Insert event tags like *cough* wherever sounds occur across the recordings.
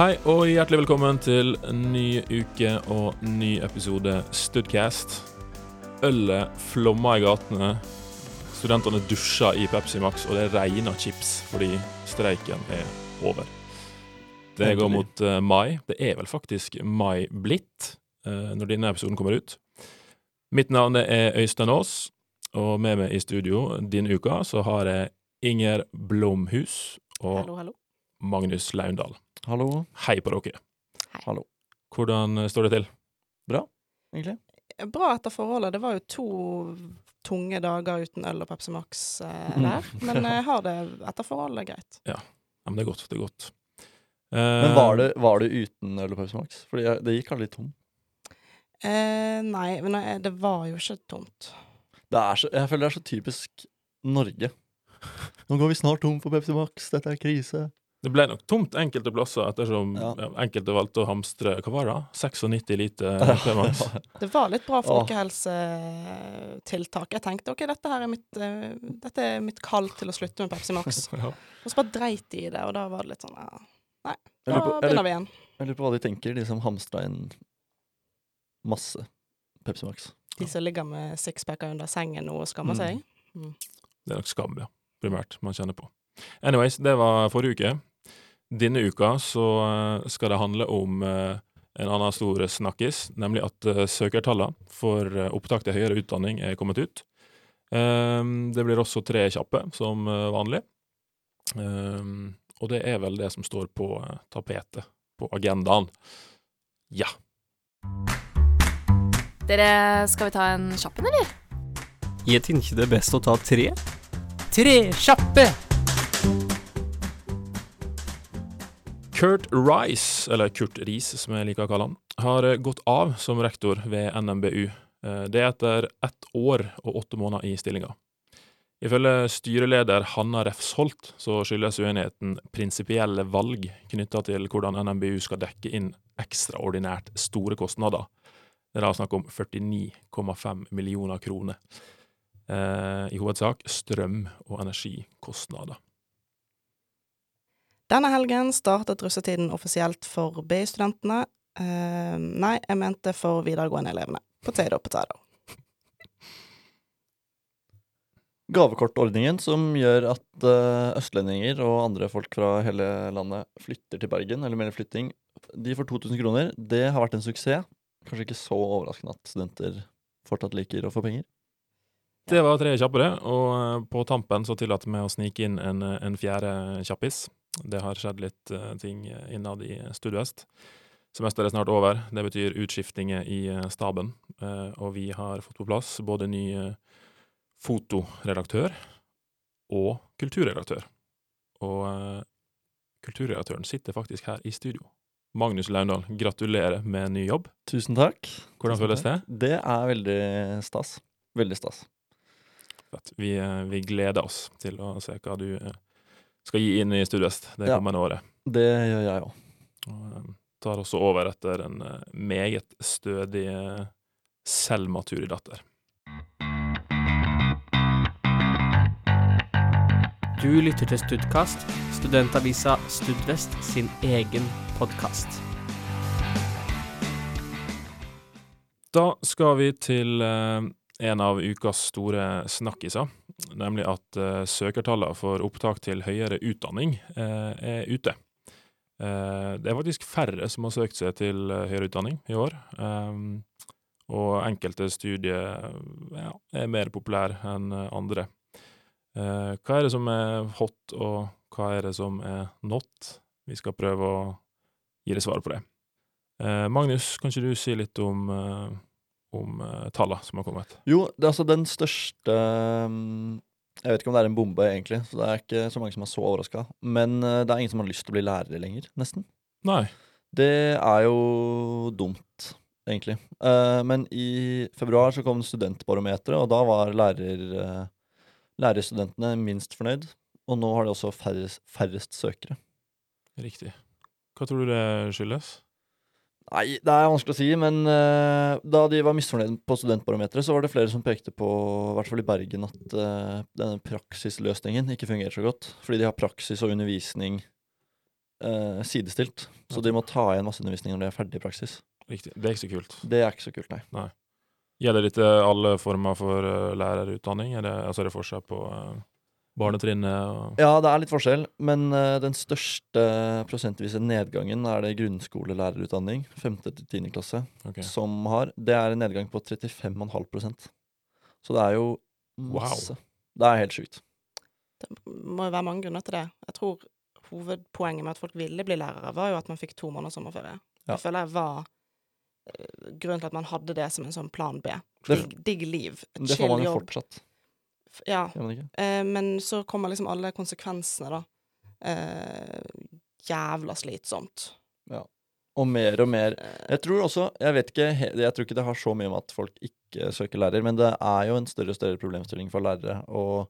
Hei og hjertelig velkommen til en ny uke og ny episode Studcast. Ølet flommer i gatene, studentene dusjer i Pepsi Max, og det regner chips fordi streiken er over. Det går mot uh, mai. Det er vel faktisk mai blitt uh, når denne episoden kommer ut. Mitt navn er Øystein Aas, og med meg i studio denne uka så har jeg Inger Blomhus og Hallo, hallo. Magnus Laundal. Hallo. Hei på dere. Hei. Hallo. Hvordan eh, står det til? Egentlig. Bra etter forholdet. Det var jo to tunge dager uten øl og Pepsi Max eh, der. Men jeg *laughs* har det etter forholdet greit. Ja, men det er godt. Det er godt. Men var det, var det uten øl og Pepsi Max? For det gikk aldri tom. Eh, nei, men det var jo ikke tomt. Det er så, jeg føler det er så typisk Norge. Nå går vi snart tom for Pepsi Max, dette er krise. Det ble nok tomt enkelte plasser ettersom Ja. enkelte valgte å hamstre Hva var det? da? 96 liter P-Max. Det var litt bra folkehelsetiltak. Jeg tenkte ok, dette her er mitt, eh, dette er mitt kall til å slutte med Pepsi Max. *laughs* Ja. Og så bare dreit de i det, og da var det litt sånn ja. Nei, da på, begynner lurer, vi igjen. jeg lurer på hva de tenker, de som hamstra inn masse Pepsi Max. De som ligger med sixpacker under sengen nå og skammer Mm. seg. Det er nok skam, ja. Primært man kjenner på. Anyways, det var forrige uke. Denne uka så eh, skal det handle om eh, en annen stor snakkis, nemlig at uh, søkertallene for eh, opptak til høyere utdanning er kommet ut. Ehm, det blir også tre kjappe, som eh, vanlig. Ehm, og det er vel det som står på eh, tapetet, på agendaen. Ja. Dere, skal vi ta en kjapp en, eller? Jeg tenker det er best å ta tre. Tre kjappe! Kurt Rice, eller Kurt Riis som jeg liker å kalle han, har eh, gått av som rektor ved NMBU. Eh, Det er etter ett år og åtte måneder i stillinga. Ifølge styreleder Hanna Refsholt så skyldes uenigheten prinsipielle valg knytta til hvordan NMBU skal dekke inn ekstraordinært store kostnader. Det er da snakk om 49,5 millioner kroner. Eh, I hovedsak strøm- og energikostnader. Denne helgen startet russetiden offisielt for BI-studentene. Eh, nei, jeg mente for videregående-elevene. Potato, potato. Gavekortordningen som gjør at eh, østlendinger og andre folk fra hele landet flytter til Bergen, eller melder flytting, de får 2000 kroner. Det har vært en suksess. Kanskje ikke så overraskende at studenter fortsatt liker å få penger. Det var tre kjappe, det. Og eh, på tampen så tillater vi å snike inn en, eh, en fjerde kjappis. Det har skjedd litt eh, ting innad i Studvest. Semesteret er snart over. Det betyr utskiftinger i eh, staben. Eh, Og vi har fått på plass både ny fotoredaktør og kulturredaktør. Og kulturredaktøren sitter faktisk her i studio. Magnus Laundal, gratulerer med ny jobb. Tusen takk. Hvordan føles det? Det er veldig stas. Veldig stas. Vi, vi gleder oss til å se hva du eh, skal gi inn i Studvest det Ja. kommende året. Det gjør jeg òg. Og eh, tar også over etter en eh, meget stødig eh, Selma Turidatter. Du lytter til Studkast, studentavisa Studvest sin egen podkast. Da skal vi til en av ukas store snakkiser, nemlig at eh, søkertallene for opptak til høyere utdanning eh, er ute. Eh, det er faktisk færre som har søkt seg til eh, høyere utdanning i år. Um, og enkelte studier ja, er mer populære enn eh, andre. Eh, hva er det som er hot, og hva er det som er not? Vi skal prøve å gi deg svar på det. Eh, Magnus, kan ikke du si litt om, eh, om eh, tallene som har kommet? Jo, det er altså den største mm, Jeg vet ikke om det er en bombe, egentlig, så det er ikke så mange som er så overraska. Men eh, det er ingen som har lyst til å bli lærere lenger, nesten. Nei. Det er jo dumt, egentlig. Eh, men i februar så kom studentbarometeret, og da var lærer, lærerstudentene minst fornøyd. Og nå har de også færrest, færrest søkere. Riktig. Hva tror du det skyldes? Nei, det er vanskelig å si, men uh, da de var misfornøyde på studentbarometeret, så var det flere som pekte på, i hvert fall i Bergen, at uh, denne praksisløsningen ikke fungerer så godt. Fordi de har praksis og undervisning uh, sidestilt. Så de må ta igjen masse undervisning når de er ferdig i praksis. Riktig. Det er ikke så kult. Det er ikke så kult, nei. Gjelder dette alle former for lærerutdanning? Er det, altså er det forskjell på uh, barnetrinnet og Ja, det er litt forskjell, men eh, den største prosentvise nedgangen er det grunnskolelærerutdanning, 5. til 10. klasse, Ok. som har. Det er en nedgang på 35,5% Så det er jo masse. Det er helt sjukt. Det må jo være mange grunner til det. Jeg tror hovedpoenget med at folk ville bli lærere, var jo at man fikk to måneder sommerferie. Ja. Det føler jeg var eh, grunnen til at man hadde det som en sånn plan B. Det- Digg, digg liv. Det får Chill man jo jobb. fortsatt. Ja. Gjør man ikke? Eh, men så kommer liksom alle konsekvensene, da. Eh, jævla slitsomt. Ja. Og mer og mer Eh, Jeg tror også Jeg vet ikke Jeg tror ikke det har så mye med at folk ikke søker lærer, men det er jo en større og større problemstilling for lærere å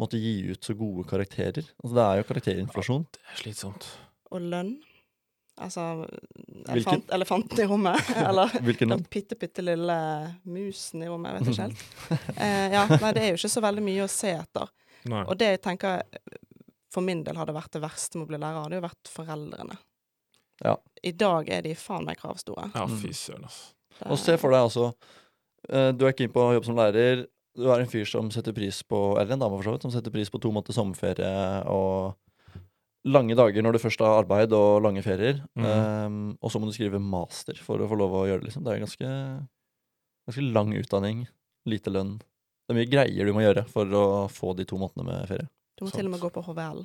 måtte gi ut så gode karakterer. Altså Det er jo karakterinflasjon. Det er slitsomt. og lønn. Altså elefant, elefanten i rommet. *laughs* Eller Hvilken den bitte, bitte lille musen i rommet. Jeg vet ikke helt. *laughs* Eh, ja, nei, det er jo ikke så veldig mye å se etter. Nei. Og det jeg tenker for min del hadde vært det verste med å bli lærer, hadde jo vært foreldrene. Ja. I dag er de faen meg kravstore. Ja, Mm. fy søren, altså. Det- Og se for deg altså eh, Du er keen på å jobbe som lærer. Du er en fyr som setter pris på Eller en dame, for så vidt, som setter pris på to måneder sommerferie og lange dager når du først har arbeid og lange ferier. Mm. Um, og så må du skrive master for å få lov å gjøre det, liksom. Det er en ganske, ganske lang utdanning. Lite lønn. Det er mye greier du må gjøre for å få de to månedene med ferie. Du må Sånt. til og med gå på HVL.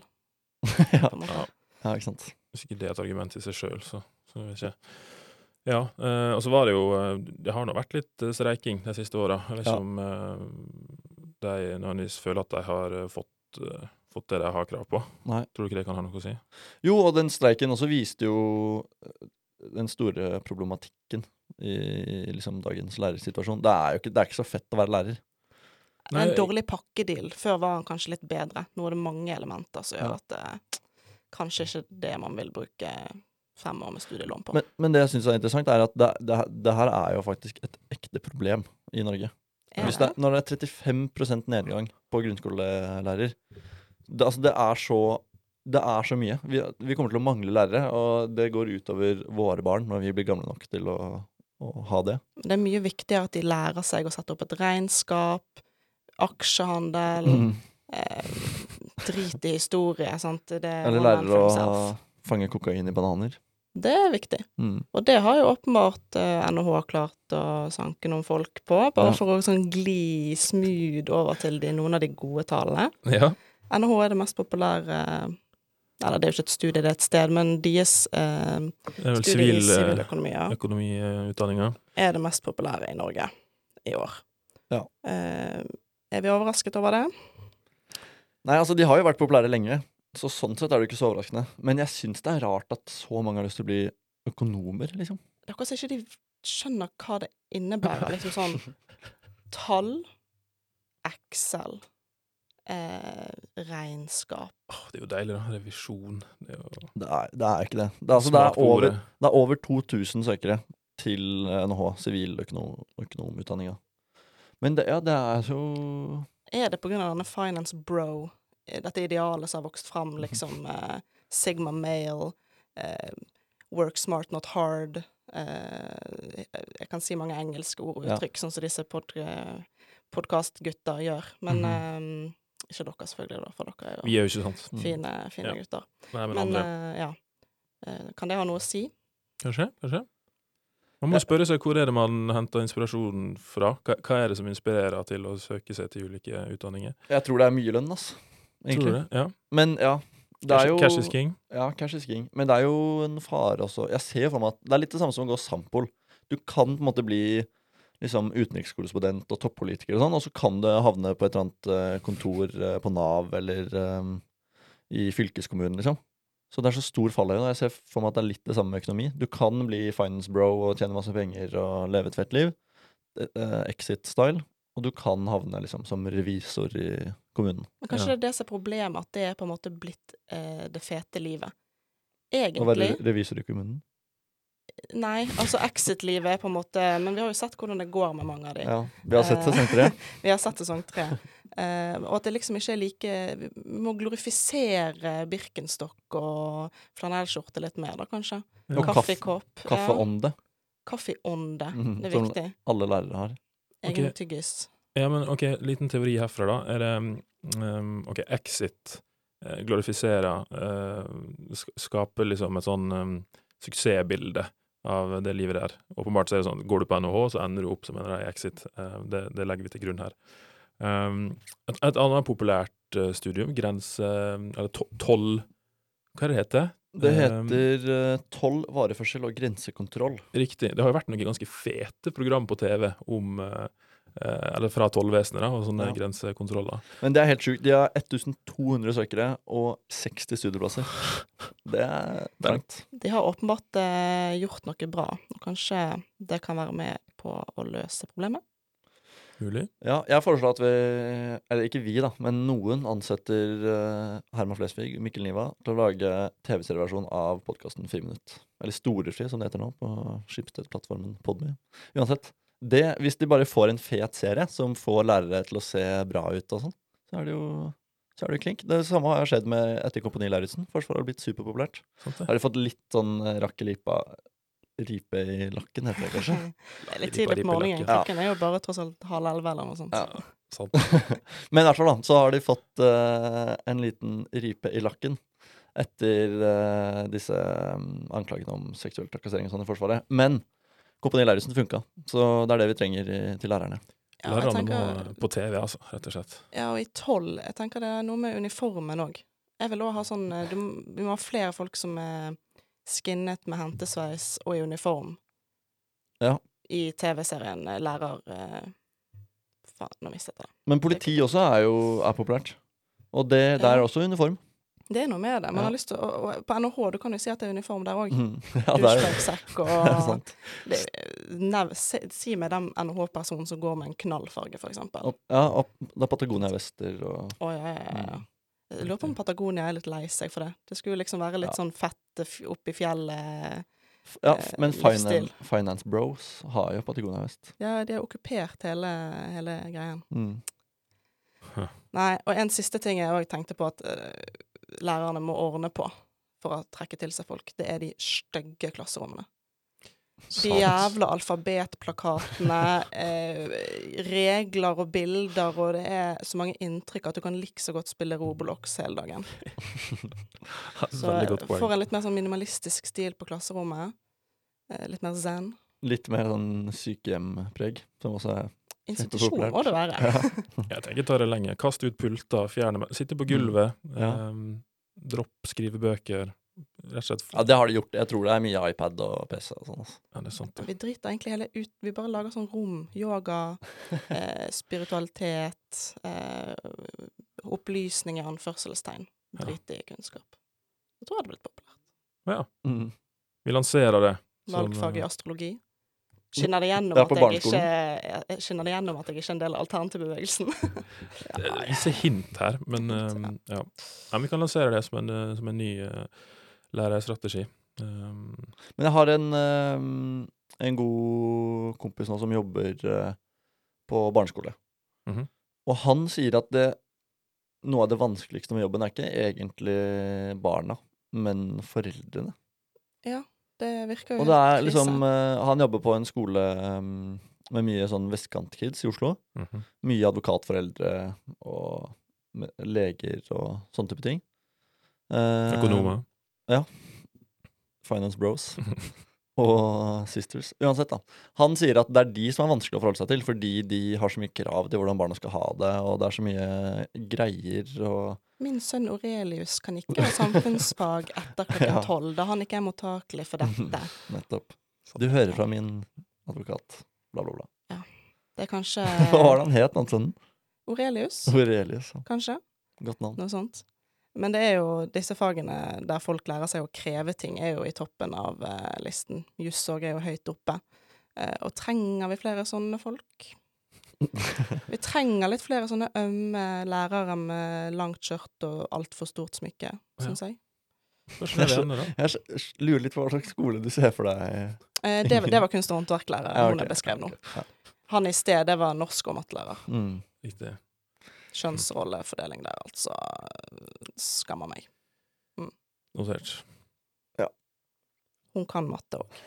*laughs* ja. På. Ja. ja, ikke sant. Hvis ikke det er et argument i seg sjøl, så, så vet jeg ikke. Ja, eh, og så var det jo eh, Det har nå vært litt eh, streiking de siste åra. Liksom, Ja. eh, de nødvendigvis føler at de har fått, eh, fått det de har krav på. Nei. Tror du ikke det kan ha noe å si? Jo, og den streiken også viste jo eh, den store problematikken i, liksom dagens lærersituasjon. Det er jo ikke, det er ikke så fett å være lærer. Er Nei, en dårlig pakkedeal. Før var han kanskje litt bedre. Nå er det mange elementer som gjør Ja. at det kanskje ikke det man vil bruke fem år med studielån på. Men, men det jeg syns er interessant, er at det, det, det her er jo faktisk et ekte problem i Norge. Er Hvis det, er- når det er 35% nedgang på grunnskolelærer det, altså det, er så, det er så mye. Vi, vi kommer til å mangle lærere, og det går utover våre barn når vi blir gamle nok til å, å ha det. Det er mye viktigere at de lærer seg å sette opp et regnskap, aksjehandel, Mm. eh, drit i historie, sant. Det er Eller lærer å fange kokain i bananer. Det er viktig. Mm. Og det har jo åpenbart eh, NHH klart å sanke noen folk på, bare Ja. for å sånn gli smooth over til de, noen av de gode tallene. Ja. NHH er det mest populære Eller det er jo ikke et studie, det er et sted, men deres eh, studie i eh, ja, er det mest populære i Norge i år. Ja. Eh, er vi overrasket over det? Nei, altså de har jo vært populære lenge, så sånn sett er det ikke så overraskende. Men jeg syns det er rart at så mange har lyst til å bli økonomer, liksom. Det er akkurat som ikke de skjønner hva det innebærer. Liksom sånn *laughs* tall, Excel, eh, regnskap. Oh, det er jo deilig, da. Revisjon. Det er jo Det er, det er ikke det. Det er, altså, det er, over, det er over 2000 søkere til NHH, siviløkonomutdanninga. Men det, ja, det er så Er det på grunn av denne finance bro, eh, dette idealet som har vokst fram, liksom *laughs* eh, Sigma male, eh, work smart, not hard eh, Jeg kan si mange engelske ord og Ja. sånn som disse pod podkastgutter gjør. Men Mhm. eh, ikke dere, selvfølgelig, da, for dere er jo Vi er jo ikke sant. Mm. fine, fine Ja. gutter. Nei, men, Men andre. eh, ja. Eh, kan det ha noe å si? Kanskje? Kanskje? Man må Ja. spørre seg hvor er det man henter inspirasjonen fra? Hva, hva er det som inspirerer til å søke seg til ulike utdanninger? Jeg tror det er mye lønn, ass. Tror Egentlig. du det? Ja. Men ja. Det Cash, er jo cash is king. Ja, cash is king. Men det er jo en fare også. Jeg ser for meg at det er litt det samme som å gå Sampol. Du kan på en måte bli liksom utenrikskorrespondent og toppolitiker og sånn, og så kan det havne på et eller annet eh, kontor eh, på Nav eller um, i fylkeskommunen, liksom. Så det er så stor fallhøyde. Jeg ser for meg at det er litt det samme med økonomi. Du kan bli finance bro og tjene masse penger og leve et fett liv. Exit-style. Og du kan havne liksom som revisor i kommunen. Men kanskje Ja. det er det som er problemet, at det er på en måte blitt eh, det fete livet. Egentlig Å være revisor i kommunen. Nei, altså Exit-livet er på en måte Men vi har jo sett hvordan det går med mange av de. Ja, vi har sett Eh, sesong tre. *laughs* Vi har sett sesong tre. Uh, og at det liksom ikke er like Vi må glorifisere Birkenstock og flanellskjorte litt mer, da, kanskje. Og kaffe- Kaffekopp. Kaffeånde. Kaffeånde. Mhm, Det er som- viktig. Alle lærere har. Egen okay. tyggis. Ja, men OK, liten teori herfra, da. Er det um, OK, Exit eh, glorifiserer uh, sk Skaper liksom et sånn um, suksessbilde av det livet der. Åpenbart så er det sånn går du på NHH, så ender du opp som en eller annen Exit. Eh, det, det legger vi til grunn her. Um, et, et annet populært eh, studium, grense... Eller to toll Hva er det heter? Det Um, heter eh, toll, vareførsel og grensekontroll. Riktig. Det har jo vært noen ganske fete program på TV om eh, Eller fra tollvesenet, da, og sånne Ja. grensekontroller. Men det er helt sjukt. De har 1200 søkere og 60 studieplasser. Det er trangt. De har åpenbart eh, gjort noe bra, og kanskje det kan være med på å løse problemet. Mulig. Ja, jeg foreslår at vi Eller ikke vi, da, men noen ansetter eh, Herman Flesvig Mikkel Niva til å lage TV-serieversjon av podkasten Friminutt. Eller Storefri, som det heter nå, på Schibsted-plattformen Podmy. Uansett. Det, hvis de bare får en fet serie som får lærere til å se bra ut og sånn, så er det jo så er det klink. Det samme har skjedd med etter Kompani Lauritzen. Forsvaret har blitt superpopulært. Har de fått litt sånn eh, rakkelipa Ripe i lakken, heter det kanskje. *laughs* Det er litt tidlig på morgenen. Klokken er jo bare tross alt halv elleve eller noe sånt. Ja. *laughs* sånt. *laughs* Men i hvert fall da, så har de fått uh, en liten ripe i lakken etter uh, disse um, anklagene om seksuell trakassering og sånn i Forsvaret. Men Kompani Lauritzen funka, så det er det vi trenger til lærerne. Ja, jeg Lærerne må tenker, på TV, altså, rett og slett. ja, og i tolv Jeg tenker det er noe med uniformen òg. Jeg vil òg ha sånn eh, du, Vi må ha flere folk som er skinnet med hentesveis og i uniform. Ja. I TV-serien eh, Lærer eh, Faen, nå mistet jeg det. Men politi også er jo er populært. Og det, det er også uniform. Det er noe med det. Man Ja. har lyst til å, På NHH du kan jo si at det er uniform der òg. Mm. *laughs* Ja, er og *laughs* sant. det, nev, si, si meg den NHH-personen som går med en knallfarge, eksempel. Ja, og det er Patagonia-vester og Å, ja, ja, ja, ja. Mm. Jeg lurer på om Patagonia er litt lei seg for det. Det skulle liksom være litt Ja. sånn fett oppi i fjellet. Ja, Eh, men finance, Finance Bros har jo Patagonia-vest. Ja, de har okkupert hele, hele greien. Mm. Nei, og en siste ting jeg òg tenkte på at eh, lærerne må ordne på for å trekke til seg folk, det er de stygge klasserommene. De jævla alfabetplakatene, *laughs* eh, regler og bilder, og det er så mange inntrykk at du kan like så godt spille Roblox hele dagen. *laughs* Så får en litt mer sånn minimalistisk stil på klasserommet. Eh, litt mer zen. Litt mer sånn sykehjempreg, som også er Institusjon må det være. ja. *laughs* Jeg tenker ta det lenge. Kast ut pulter, fjerne Sitte på gulvet. Mm. Ja. ehm, dropp skrive bøker. Rett og slett. ja, det har de gjort. Jeg tror det er mye iPad og PC og sånn. Altså. Ja, det er sant. Vi driter egentlig hele ut Vi bare lager sånn rom. Yoga, *laughs* eh, spiritualitet, eh, opplysning i anførselstegn. Ja. I kunnskap. Jeg tror det hadde blitt populært. Ja, Mm. vi lanserer det. som, Valgfag i astrologi. Skinner det gjennom Ja, at jeg ikke Skinner det gjennom at jeg ikke er en del av alternativbevegelsen? *laughs* Det er visse hint her, men ehm, ja. ja. Vi kan lansere det som en, eh, som en ny uh, lærerstrategi. Um. Men jeg har en, uh, en god kompis nå som jobber uh, på barneskole. Mhm. Og han sier at det, noe av det vanskeligste med jobben er ikke egentlig barna, men foreldrene. ja, det virker jo Og det er liksom eh, Han jobber på en skole um, med mye sånn vestkantkids i Oslo. mhm. Mye advokatforeldre og leger og sånne type ting. Uh, Økonomer. Finance Bros. *laughs* og Sisters. Uansett, da. Han sier at det er de som er vanskelig å forholde seg til, fordi de har så mye krav til hvordan barna skal ha det, og det er så mye greier og Min sønn Aurelius kan ikke ha samfunnsfag etter *laughs* klokken Ja. tolv, da han ikke er mottakelig for dette. Nettopp. Du hører fra min advokat. Bla, bla, bla. Det er kanskje *laughs* Hva var det han het, han sønnen? Aurelius, Aurelius. ja. kanskje? Godt navn. Noe sånt. Men det er jo disse fagene der folk lærer seg å kreve ting, er jo i toppen av eh, listen. Juss òg er jo høyt oppe. Eh, og trenger vi flere sånne folk? Vi trenger litt flere sånne ømme lærere med langt skjørt og altfor stort smykke, syns jeg. Jeg lurer litt på hva slags skole du ser for deg. Eh, det, det var kunst- og håndverklærer Ja, hun ok. er beskrevet nå. Han i sted, det var norsk og mattelærer. Mm. Riktig. Kjønnsrollefordeling der, altså. Skammer meg. Notert. Ja. Hun kan matte òg.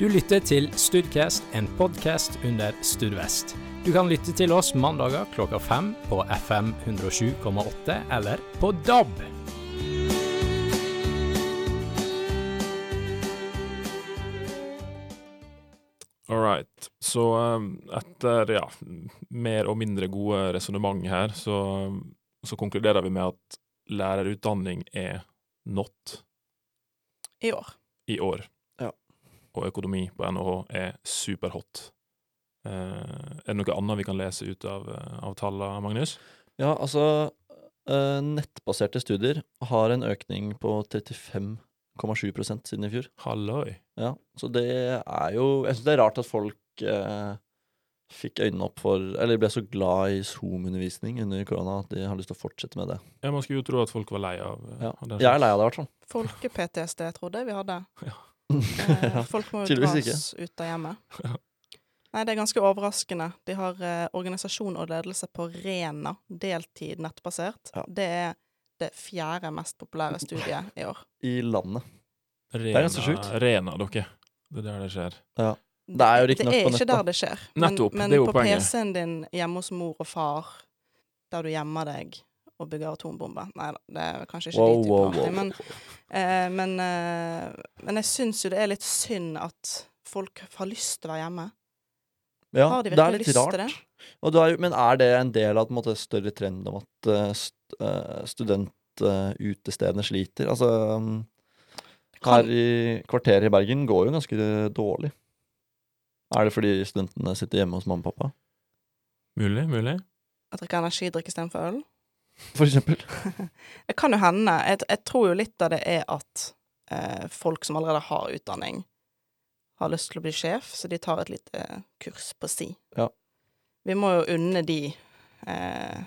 Du lytter til Studcast, en podkast under Studvest. Du kan lytte til oss mandager klokka fem på FM 107,8 eller på DAB. Right. Så um, etter ja, mer og mindre gode resonnement her, så, så konkluderer vi med at lærerutdanning er not I år. i år. Ja. Og økonomi på NHH er superhot. Eh, er det noe annet vi kan lese ut av, eh, av tallene, Magnus? Ja, altså eh, Nettbaserte studier har en økning på 35,7 siden i fjor. Halløy. Ja, så det er jo Jeg syns det er rart at folk eh, fikk øynene opp for Eller ble så glad i Zoom-undervisning under korona at de har lyst til å fortsette med det. Ja, man skulle jo tro at folk var lei av, eh, Ja. av Jeg er lei av det, i hvert fall. Folke-PTSD trodde jeg vi hadde. *laughs* Ja. Eh, folk må jo *laughs* dras ut av hjemmet. *laughs* Ja. Nei, det er ganske overraskende. De har eh, organisasjon og ledelse på Rena, deltid nettbasert. Ja. Det er det fjerde mest populære studiet i år. *laughs* I landet. Rena, er ganske sjukt. Rena, dere. Det er der det skjer. Det er jo ikke, Det er ikke der det skjer. Men, Nettopp, men det er jo på. PC-en din hjemme hos mor og far, der du gjemmer deg og bygger atombomber Nei da, det er kanskje ikke Wow, de typer wow, wow. men, eh, men, eh, men jeg syns jo det er litt synd at folk har lyst til å være hjemme. Ja, Har de virkelig lyst rart. til det? Og det er, men er det en del av en større trend om at uh, studentutestedene uh, studentutestedene sliter? Altså um, Kan- Her i kvarteret i Bergen går jo ganske dårlig. Er det fordi studentene sitter hjemme hos mamma og pappa? Mulig, mulig. Å drikker energidrikk istedenfor øl? *laughs* For eksempel. *laughs* Det kan jo hende. Jeg, jeg tror jo litt av det er at eh, folk som allerede har utdanning, har lyst til å bli sjef, så de tar et lite eh, kurs på si. Ja. Vi må jo unne de eh,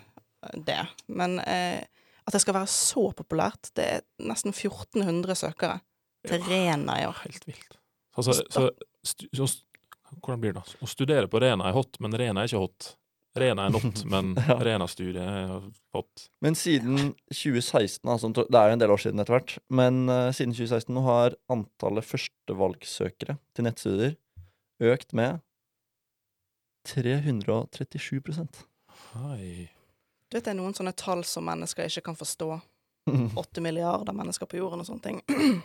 det. Men eh, at det skal være så populært Det er nesten 1400 søkere til Rena i år. Helt vilt. Altså, så, så, hvordan blir det? Å studere på Rena er hot, men Rena er ikke hot. Rena er not, *laughs* men Ja. Rena-studiet jeg fått. Men siden 2016, altså, det er jo en del år siden etter hvert, men uh, siden 2016 nå har antallet førstevalgsøkere til nettstudier økt med 337 Hei. Du vet det er noen sånne tall som mennesker ikke kan forstå. *laughs* Åtte milliarder mennesker på jorden og sånne ting. *clears throat*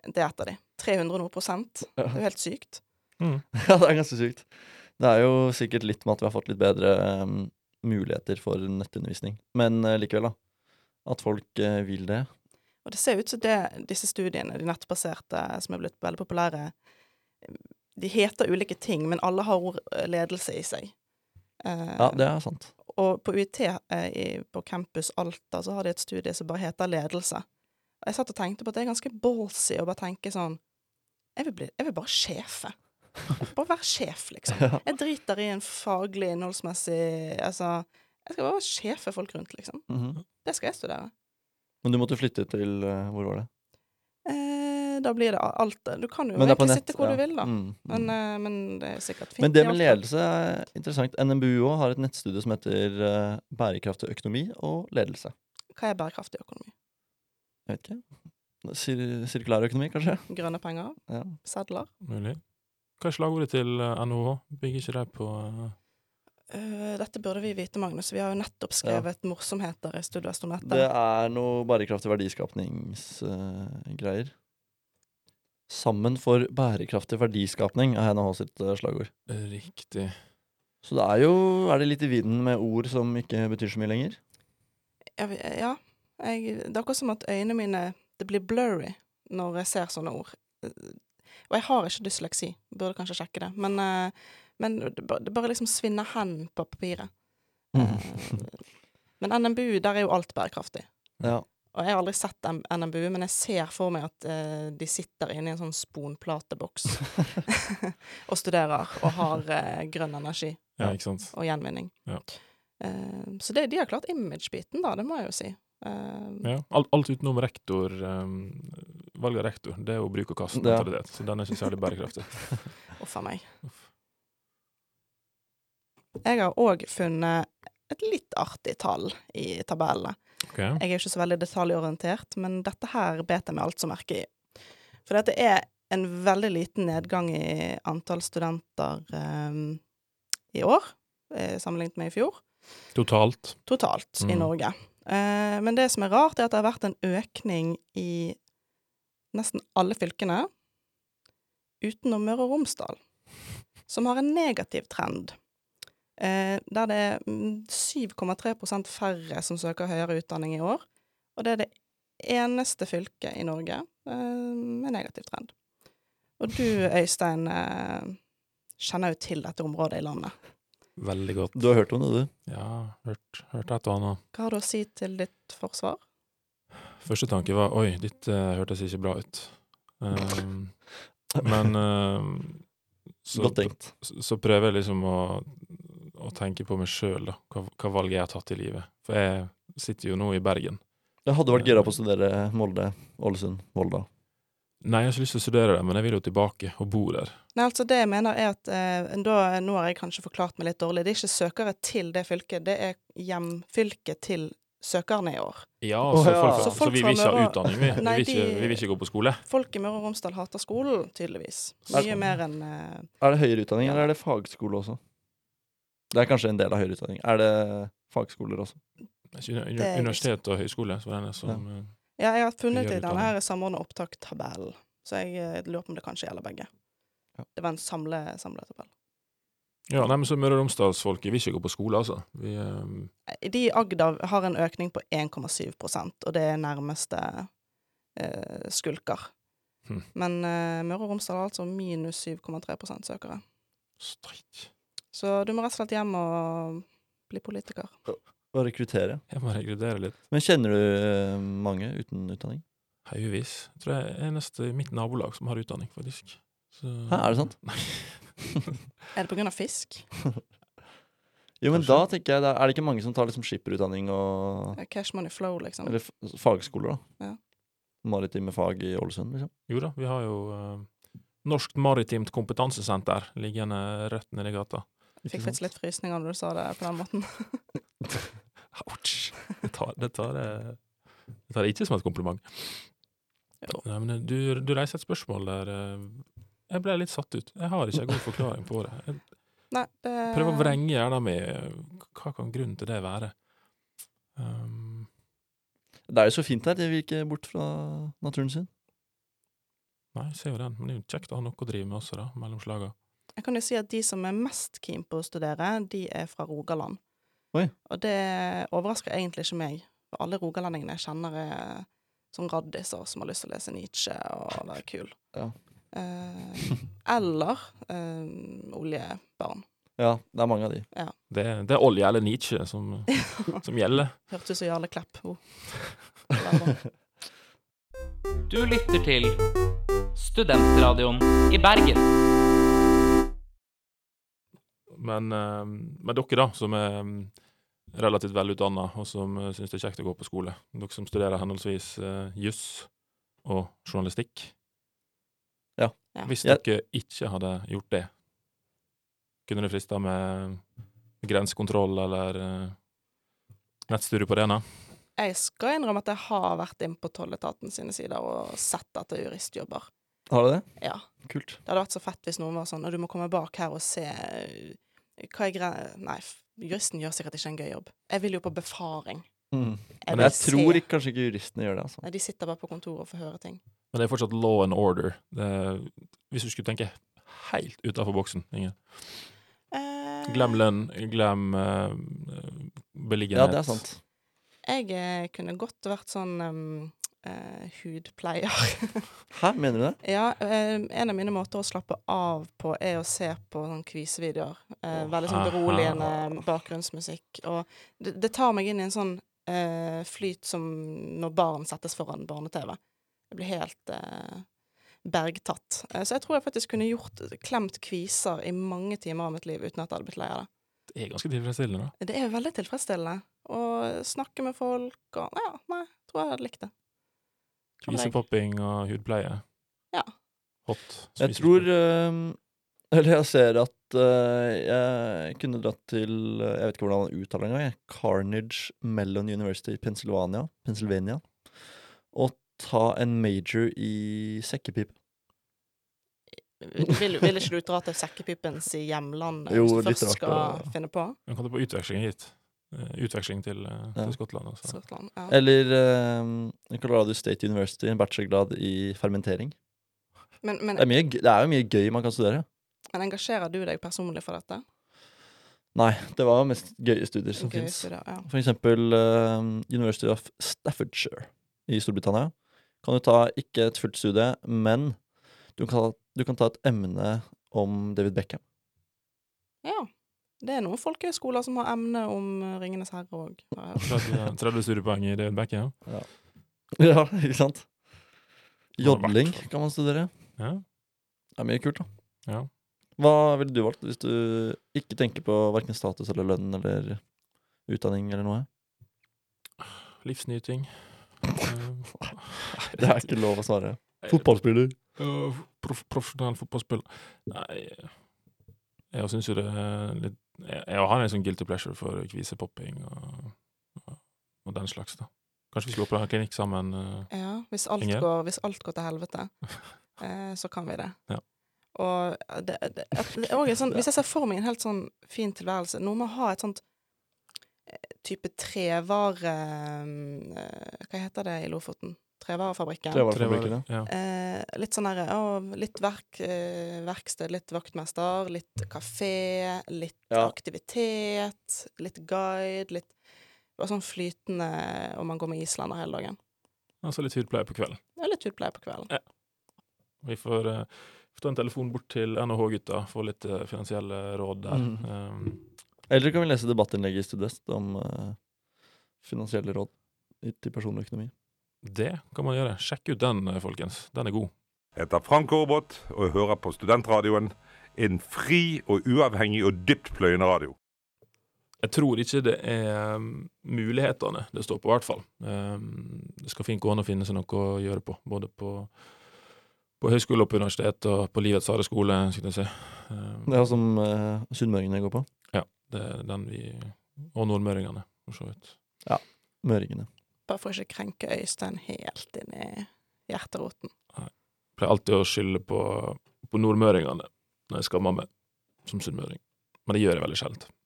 Det er et av de. 300 noe prosent. Det er jo helt sykt. Mm. *laughs* Ja, det er ganske sykt. Det er jo sikkert litt med at vi har fått litt bedre um, muligheter for nettundervisning. Men uh, likevel, da. At folk uh, vil det. Og det ser ut som det, disse studiene, de nettbaserte, som er blitt veldig populære, de heter ulike ting, men alle har ord eh, ledelse i seg. Uh, Ja, det er sant. Og på UiT, i, på campus Alta, så har de et studie som bare heter ledelse. Og jeg satt og tenkte på at det er ganske ballsy å bare tenke sånn Jeg vil, bli, jeg vil bare sjefe. Bare være sjef, liksom. Jeg driter i en faglig, innholdsmessig Altså, jeg skal bare være sjef for folk rundt, liksom. Mhm. Det skal jeg studere. Men du måtte flytte til eh, Hvor var det? Eh, da blir det alt Du kan jo egentlig nett, sitte hvor ja. du vil, da. Mm, mm. Men, eh, men det er sikkert fint. Men det med ledelse er interessant. NMBU òg har et nettstudie som heter eh, Bærekraftig økonomi og ledelse. Hva er bærekraftig økonomi? Jeg vet ikke. Sir sirkulær økonomi, kanskje? Grønne penger? Ja. Sedler? Mulig. Hva er slagordet til eh, NHH? Bygger ikke det på eh, Eh, dette burde vi vite, Magnus. Vi har jo nettopp skrevet morsomheter i Studvest om dette. Det er noe bærekraftig verdiskapningsgreier. Sammen for bærekraftig verdiskapning er NHH sitt eh, slagord. Riktig. Så det er jo Er det litt i vinden med ord som ikke betyr så mye lenger? Jeg, ja. Jeg, det er akkurat som at øynene mine Det blir blurry når jeg ser sånne ord. Og jeg har ikke dysleksi. Burde kanskje sjekke det. Men, eh, men det, bare, liksom svinner hen på papiret. Mm. Men NMBU, der er jo alt bærekraftig. Ja. Og jeg har aldri sett NMBU, men jeg ser for meg at eh, de sitter inne i en sånn sponplateboks *laughs* *laughs* og studerer og har eh, grønn energi Ja, ikke sant. og gjenvinning. Ja. Eh, så det, de har klart image-biten, da, det må jeg jo si. Eh, Ja. Alt, alt utenom rektor, um, valg av rektor, det er jo bruk og kast-mentalitet. Så den er ikke særlig bærekraftig. *laughs* Uff a meg. Uff. Jeg har òg funnet et litt artig tall i tabellene. Okay. Jeg er ikke så veldig detaljorientert, men dette her bet jeg meg altså merke i. For dette er en veldig liten nedgang i antall studenter um, i år, eh, sammenlignet med i fjor, Totalt. totalt i Mm. Norge. Uh, men det som er rart, er at det har vært en økning i nesten alle fylkene, utenom Møre og Romsdal, som har en negativ trend. Eh, der det er mm, 7,3% færre som søker høyere utdanning i år. Og det er det eneste fylket i Norge eh, med negativ trend. Og du, Øystein, eh, kjenner jo til dette området i landet. Veldig godt. Du har hørt om det, du? Ja, hørt, hørt et og annet. Hva har du å si til ditt forsvar? Første tanke var oi, dette hørtes ikke bra ut. Um, men uh, så, Godt tenkt. så så prøver jeg liksom å, å tenke på meg sjøl, da. Hva, hva valget jeg har tatt i livet. For jeg sitter jo nå i Bergen. Jeg hadde vært gira på å studere Molde, Ålesund, Volda. Nei, jeg har ikke lyst til å studere det, men jeg vil jo tilbake og bo der. Nei, altså det jeg mener er at eh, da, Nå har jeg kanskje forklart meg litt dårlig. Det er ikke søkere til det fylket, det er hjemfylket til søkerne i år. Ja, så, ja. folk, Så så, folk vi vil ikke ha utdanning, vi. Nei, vi, vil ikke, vi vil ikke gå på skole. Folk i Møre og Romsdal hater skolen, tydeligvis. Mye sånn? mer enn uh, Er det høyere utdanning, Ja. eller er det fagskole også? Det er kanskje en del av høyere utdanning. Er det fagskoler også? Det er er- Universitet og høyskole, så det er som ja. Ja, jeg har funnet i denne her samordna opptak-tabellen, så jeg eh, lurer på om det kanskje gjelder begge. Ja. Det var en samle, samletabell. Ja, nei, men så Møre og Romsdalsfolket vil ikke gå på skole, altså. Vi, eh, De i Agder har en økning på 1,7% og det er nærmeste eh, skulker. Hm. Men eh, Møre og Romsdal har altså minus 7,3% søkere. Streit. Så du må rett og slett hjem og bli politiker. Og rekruttere. Jeg må rekruttere litt. Men kjenner du eh, mange uten utdanning? Haugevis. Jeg tror jeg er neste i mitt nabolag som har utdanning, faktisk. Så, Hæ, er det sant? Nei. *laughs* *laughs* Er det på grunn av fisk? Jo, men Kanskje. da tenker jeg, da er det ikke mange som tar liksom skipperutdanning og Eh, Cash money flow, liksom. Eller f- fagskoler, da. Ja. Maritime fag i Ålesund, liksom. Jo da, vi har jo uh, Norsk Maritimt Kompetansesenter liggende rett nedi gata. Jeg Fikk faktisk litt frysninger når du sa det på den måten. *laughs* Ouch! Det tar det, tar, det, det tar ikke som et kompliment. Jo. Nei, men du, du reiser et spørsmål der eh, Jeg ble litt satt ut. Jeg har ikke en god forklaring på det. Jeg Nei, det prøver å vrenge hjernen min. Hva kan grunnen til det være? Um, Det er jo så fint her. Det vil ikke bort fra naturen sin. nei, jeg ser jo den. Men det er jo kjekt å ha noe å drive med også, da, mellom slaga. Jeg kan jo si at de som er mest keen på å studere, de er fra Rogaland. Oi. Og det overrasker egentlig ikke meg, for alle rogalendingene jeg kjenner er sånn raddiser som har lyst til å lese Nietzsche og være kul. Ja. Eh, eller eh, oljebarn. Ja, det er mange av de. Det, det er olje eller Nietzsche som, *laughs* som gjelder. Hørtes ut som Jarle Klepp. Oh. Du lytter til Studentradioen i Bergen. Men, eh, men dere, da, som er mm, relativt velutdanna, og som uh, syns det er kjekt å gå på skole, dere som studerer henholdsvis uh, juss og journalistikk Ja. Hvis dere ikke hadde gjort det, kunne det frista med grensekontroll eller uh, nettstudie på Rena? Jeg skal innrømme at jeg har vært inn på tolletaten sine sider og sett etter juristjobber. Har du det? Ja. Kult. Det hadde vært så fett hvis noen var sånn Og du må komme bak her og se eh, Hva er greia Nei, juristen gjør sikkert ikke en gøy jobb. Jeg vil jo på befaring. Mm. Jeg Men jeg tror se. ikke, kanskje ikke juristene gjør det, altså. Nei, de sitter bare på kontoret og får høre ting. Men det er fortsatt law and order. Det er, hvis du skulle tenke helt utafor boksen, Inger. Eh, Glem lønn, glem uh, beliggenhet. Ja, det er sant. Jeg eh, kunne godt vært sånn um, uh, hudpleier. *laughs* Hæ, mener du det? ja, um, en av mine måter å slappe av på er å se på sånn kvisevideoer. Uh, veldig sånn aha. beroligende bakgrunnsmusikk. Og det, det tar meg inn i en sånn eh, flyt som når barn settes foran barne-TV. Jeg blir helt eh, bergtatt. Eh, så jeg tror jeg faktisk kunne gjort klemt kviser i mange timer av mitt liv uten at jeg hadde blitt lei av det. Det er ganske tilfredsstillende, da. Det er veldig tilfredsstillende å snakke med folk og Ja, nei, tror jeg hadde likt det. Kvisepopping og hudpleie. Ja. Hot. Jeg tror eh, Eller jeg ser at eh, jeg kunne dratt til Jeg vet ikke hvordan han uttaler det engang. Carnage Mellon University i Pennsylvania, Pennsylvania. Og ta en major i sekkepipe. Vil, vil ikke du dra til *laughs* sekkepipens i hjemlandet Jo, hvis du først rart skal å- finne på? Hun kan ta på utveksling hit. Eh, Utveksling til, eh, Ja. til Skottland. Også. Skottland. Ja. Eller um, Colorado State University, en bachelorgrad i fermentering. Men, men, Det er, mye, det er jo mye gøy man kan studere. men engasjerer du deg personlig for dette? Nei, det var mest gøye studier som fins. ja. For eksempel eh, University of Staffordshire i Storbritannia. Kan du ta ikke et fullt studie, men du kan, du kan ta et emne om David Beckham. ja. Det er noen folkehøyskoler som har emne om eh, Ringenes herre òg. 30, 30 studiepoeng i David Beckham. Ja, ikke sant? Jodling kan man studere. Ja. Det er mye kult, da. Ja. Hva ville du valgt hvis du ikke tenker på verken status eller lønn eller utdanning eller noe? Livsnyting. *laughs* Eh, Det er ikke lov å svare. Fotballspiller. Uh, prof, profesjonell fotballspiller. Nei, jeg syns jo det er litt Jeg, jeg har en sånn guilty pleasure for kvisepopping og, og, og den slags, da. Kanskje vi skulle åpne en klinikk sammen? Uh, Ja, hvis alt, går, hvis alt går til helvete, uh, *laughs* så kan vi det. Ja. Og det, det, at det er sånn, Hvis jeg ser for meg en helt sånn fin tilværelse Noe med å ha et sånt eh, type trevare eh, Hva heter det i Lofoten? Trevarefabrikken. Trevarefabrikken, ja. ja. Eh, litt sånn derre å, Litt verk, eh, verksted, litt vaktmester, litt kafé, litt Ja. aktivitet, litt guide, litt Bare sånn flytende om man går med islander hele dagen. Altså litt hudpleie på kvelden. Det er litt hudpleie på kvelden. Vi får, eh, får ta en telefon bort til NHH-gutta, få litt eh, finansielle råd der. Mm. Um, Eller kan vi lese debattinnlegget i Studvest om eh, finansielle råd til personlig økonomi. Det kan man gjøre. Sjekk ut den, eh, folkens. Den er god. Jeg heter Frank Aarbot og jeg hører på Studentradioen. En fri og uavhengig og dyptpløyende radio. Jeg tror ikke det er um, mulighetene det står på, i hvert fall. Um, det skal fint gå an å finne seg noe å gjøre på, både på, på høyskole og på universitet og på livets harde skole, skal jeg si. Um, Det er som uh, sunnmøringene går på. Ja. Det er den vi Og nordmøringene, for så vidt. Møringene. Bare for ikke krenke Øystein helt inn i hjerteroten. Jeg Pleier alltid å skylde på, på nordmøringene når jeg skammer meg som sunnmøring. Men det gjør jeg veldig sjelden.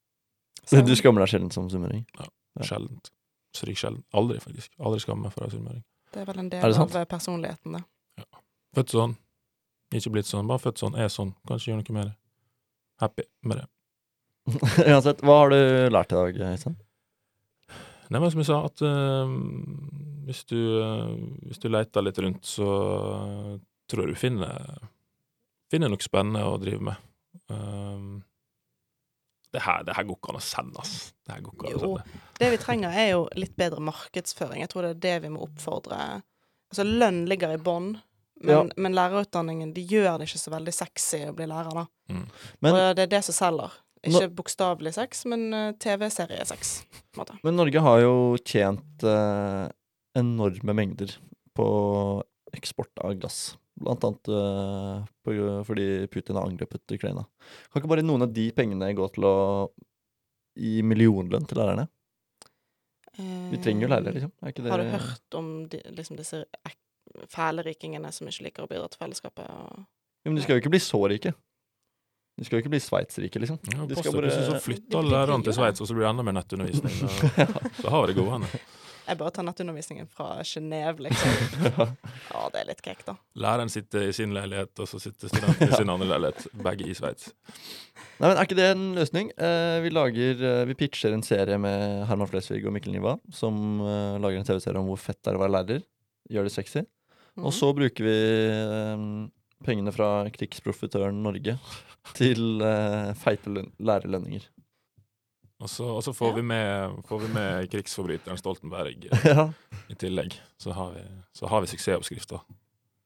Du skammer deg sjelden som sunnmøring? Ja. Sjeldent. Stryk sjelden. Aldri, faktisk. Aldri skammer meg for å være sunnmøring. Det er vel en del av personligheten, det. Født sånn. Ikke blitt sånn. Bare født sånn. Er sånn. Kanskje gjøre noe med det. Happy med det. *laughs* Uansett, hva har du lært i dag, Øystein? Nei, men som jeg sa, at uh, hvis, du, uh, hvis du leter litt rundt, så uh, tror jeg du finner, finner noe spennende å drive med. Um, det, her, det her går ikke an å sende, ass. Det her går ikke an å Jo. Det vi trenger, er jo litt bedre markedsføring. Jeg tror det er det vi må oppfordre Altså, lønn ligger i bånn, men, Ja. men lærerutdanningen de gjør det ikke så veldig sexy å bli lærer, da. Men, Og det er det som selger. Ikke bokstavelig sex, men uh, TV-seriesex. men Norge har jo tjent eh, enorme mengder på eksport av gass. Blant annet eh, på, fordi Putin har angrepet Ukraina. Kan ikke bare noen av de pengene gå til å gi millionlønn til lærerne? Vi trenger jo lærere, liksom. Er ikke det Har du hørt om de, liksom disse fæle rikingene som ikke liker å bidra til fellesskapet? Og... Jo, Men de skal jo ikke bli så rike. De skal jo ikke bli Sveits-rike, liksom. Ja, De skal bare- så flytter alle lærerne til Sveits, og så blir det enda mer nettundervisning. *laughs* Så har vi det gående. Jeg bare tar nettundervisningen fra Genéve, liksom. *laughs* Ja, det er litt kekt, da. Læreren sitter i sin leilighet, og så sitter studenten i sin *laughs* andre leilighet. Begge i Sveits. Nei, men Er ikke det en løsning? Eh, vi lager, eh, vi pitcher en serie med Herman Flesvig og Mikkel Niva, som eh, lager en TV-serie om hvor fett det er å være lærer. Gjør det sexy. Mhm. Og så bruker vi eh, pengene fra krigsprofitøren Norge til uh, feite lærerlønninger. Og så, og så får, Ja. vi med, får vi med krigsforbryteren Stoltenberg eh, *laughs* ja. i tillegg. Så har vi, så har vi suksessoppskrifta.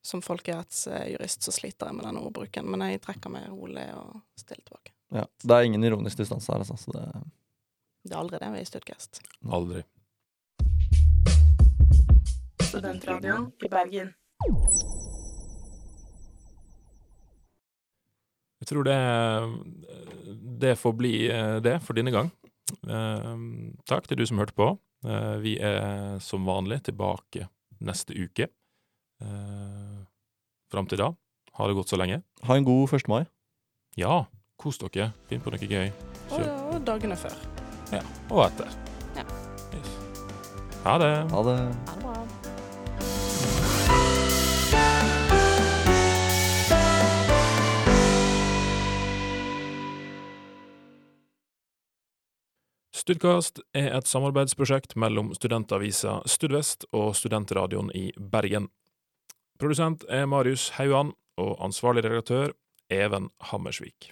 Som folkerettsjurist så sliter jeg med den ordbruken, men jeg trekker meg rolig og stille tilbake. Ja. Det er ingen ironisk distanse her, altså. Så det, Det er aldri det vi i Studcast. Aldri. Studentradioen i Bergen. Jeg tror det, det får bli eh, det for denne gang. Eh, takk til du som hørte på. Eh, vi er som vanlig tilbake neste uke. Eh, Fram til da, ha det godt så lenge. ha en god 1. mai. Ja, kos dere. Finn på noe gøy. Og, og dagene før. Ja, og etter. Ja. Yes. Ha det. Ha det. Ha det bra. Studkast er et samarbeidsprosjekt mellom studentavisa Studvest og Studentradioen i Bergen. Produsent er Marius Hauan, og ansvarlig redaktør Even Hammersvik.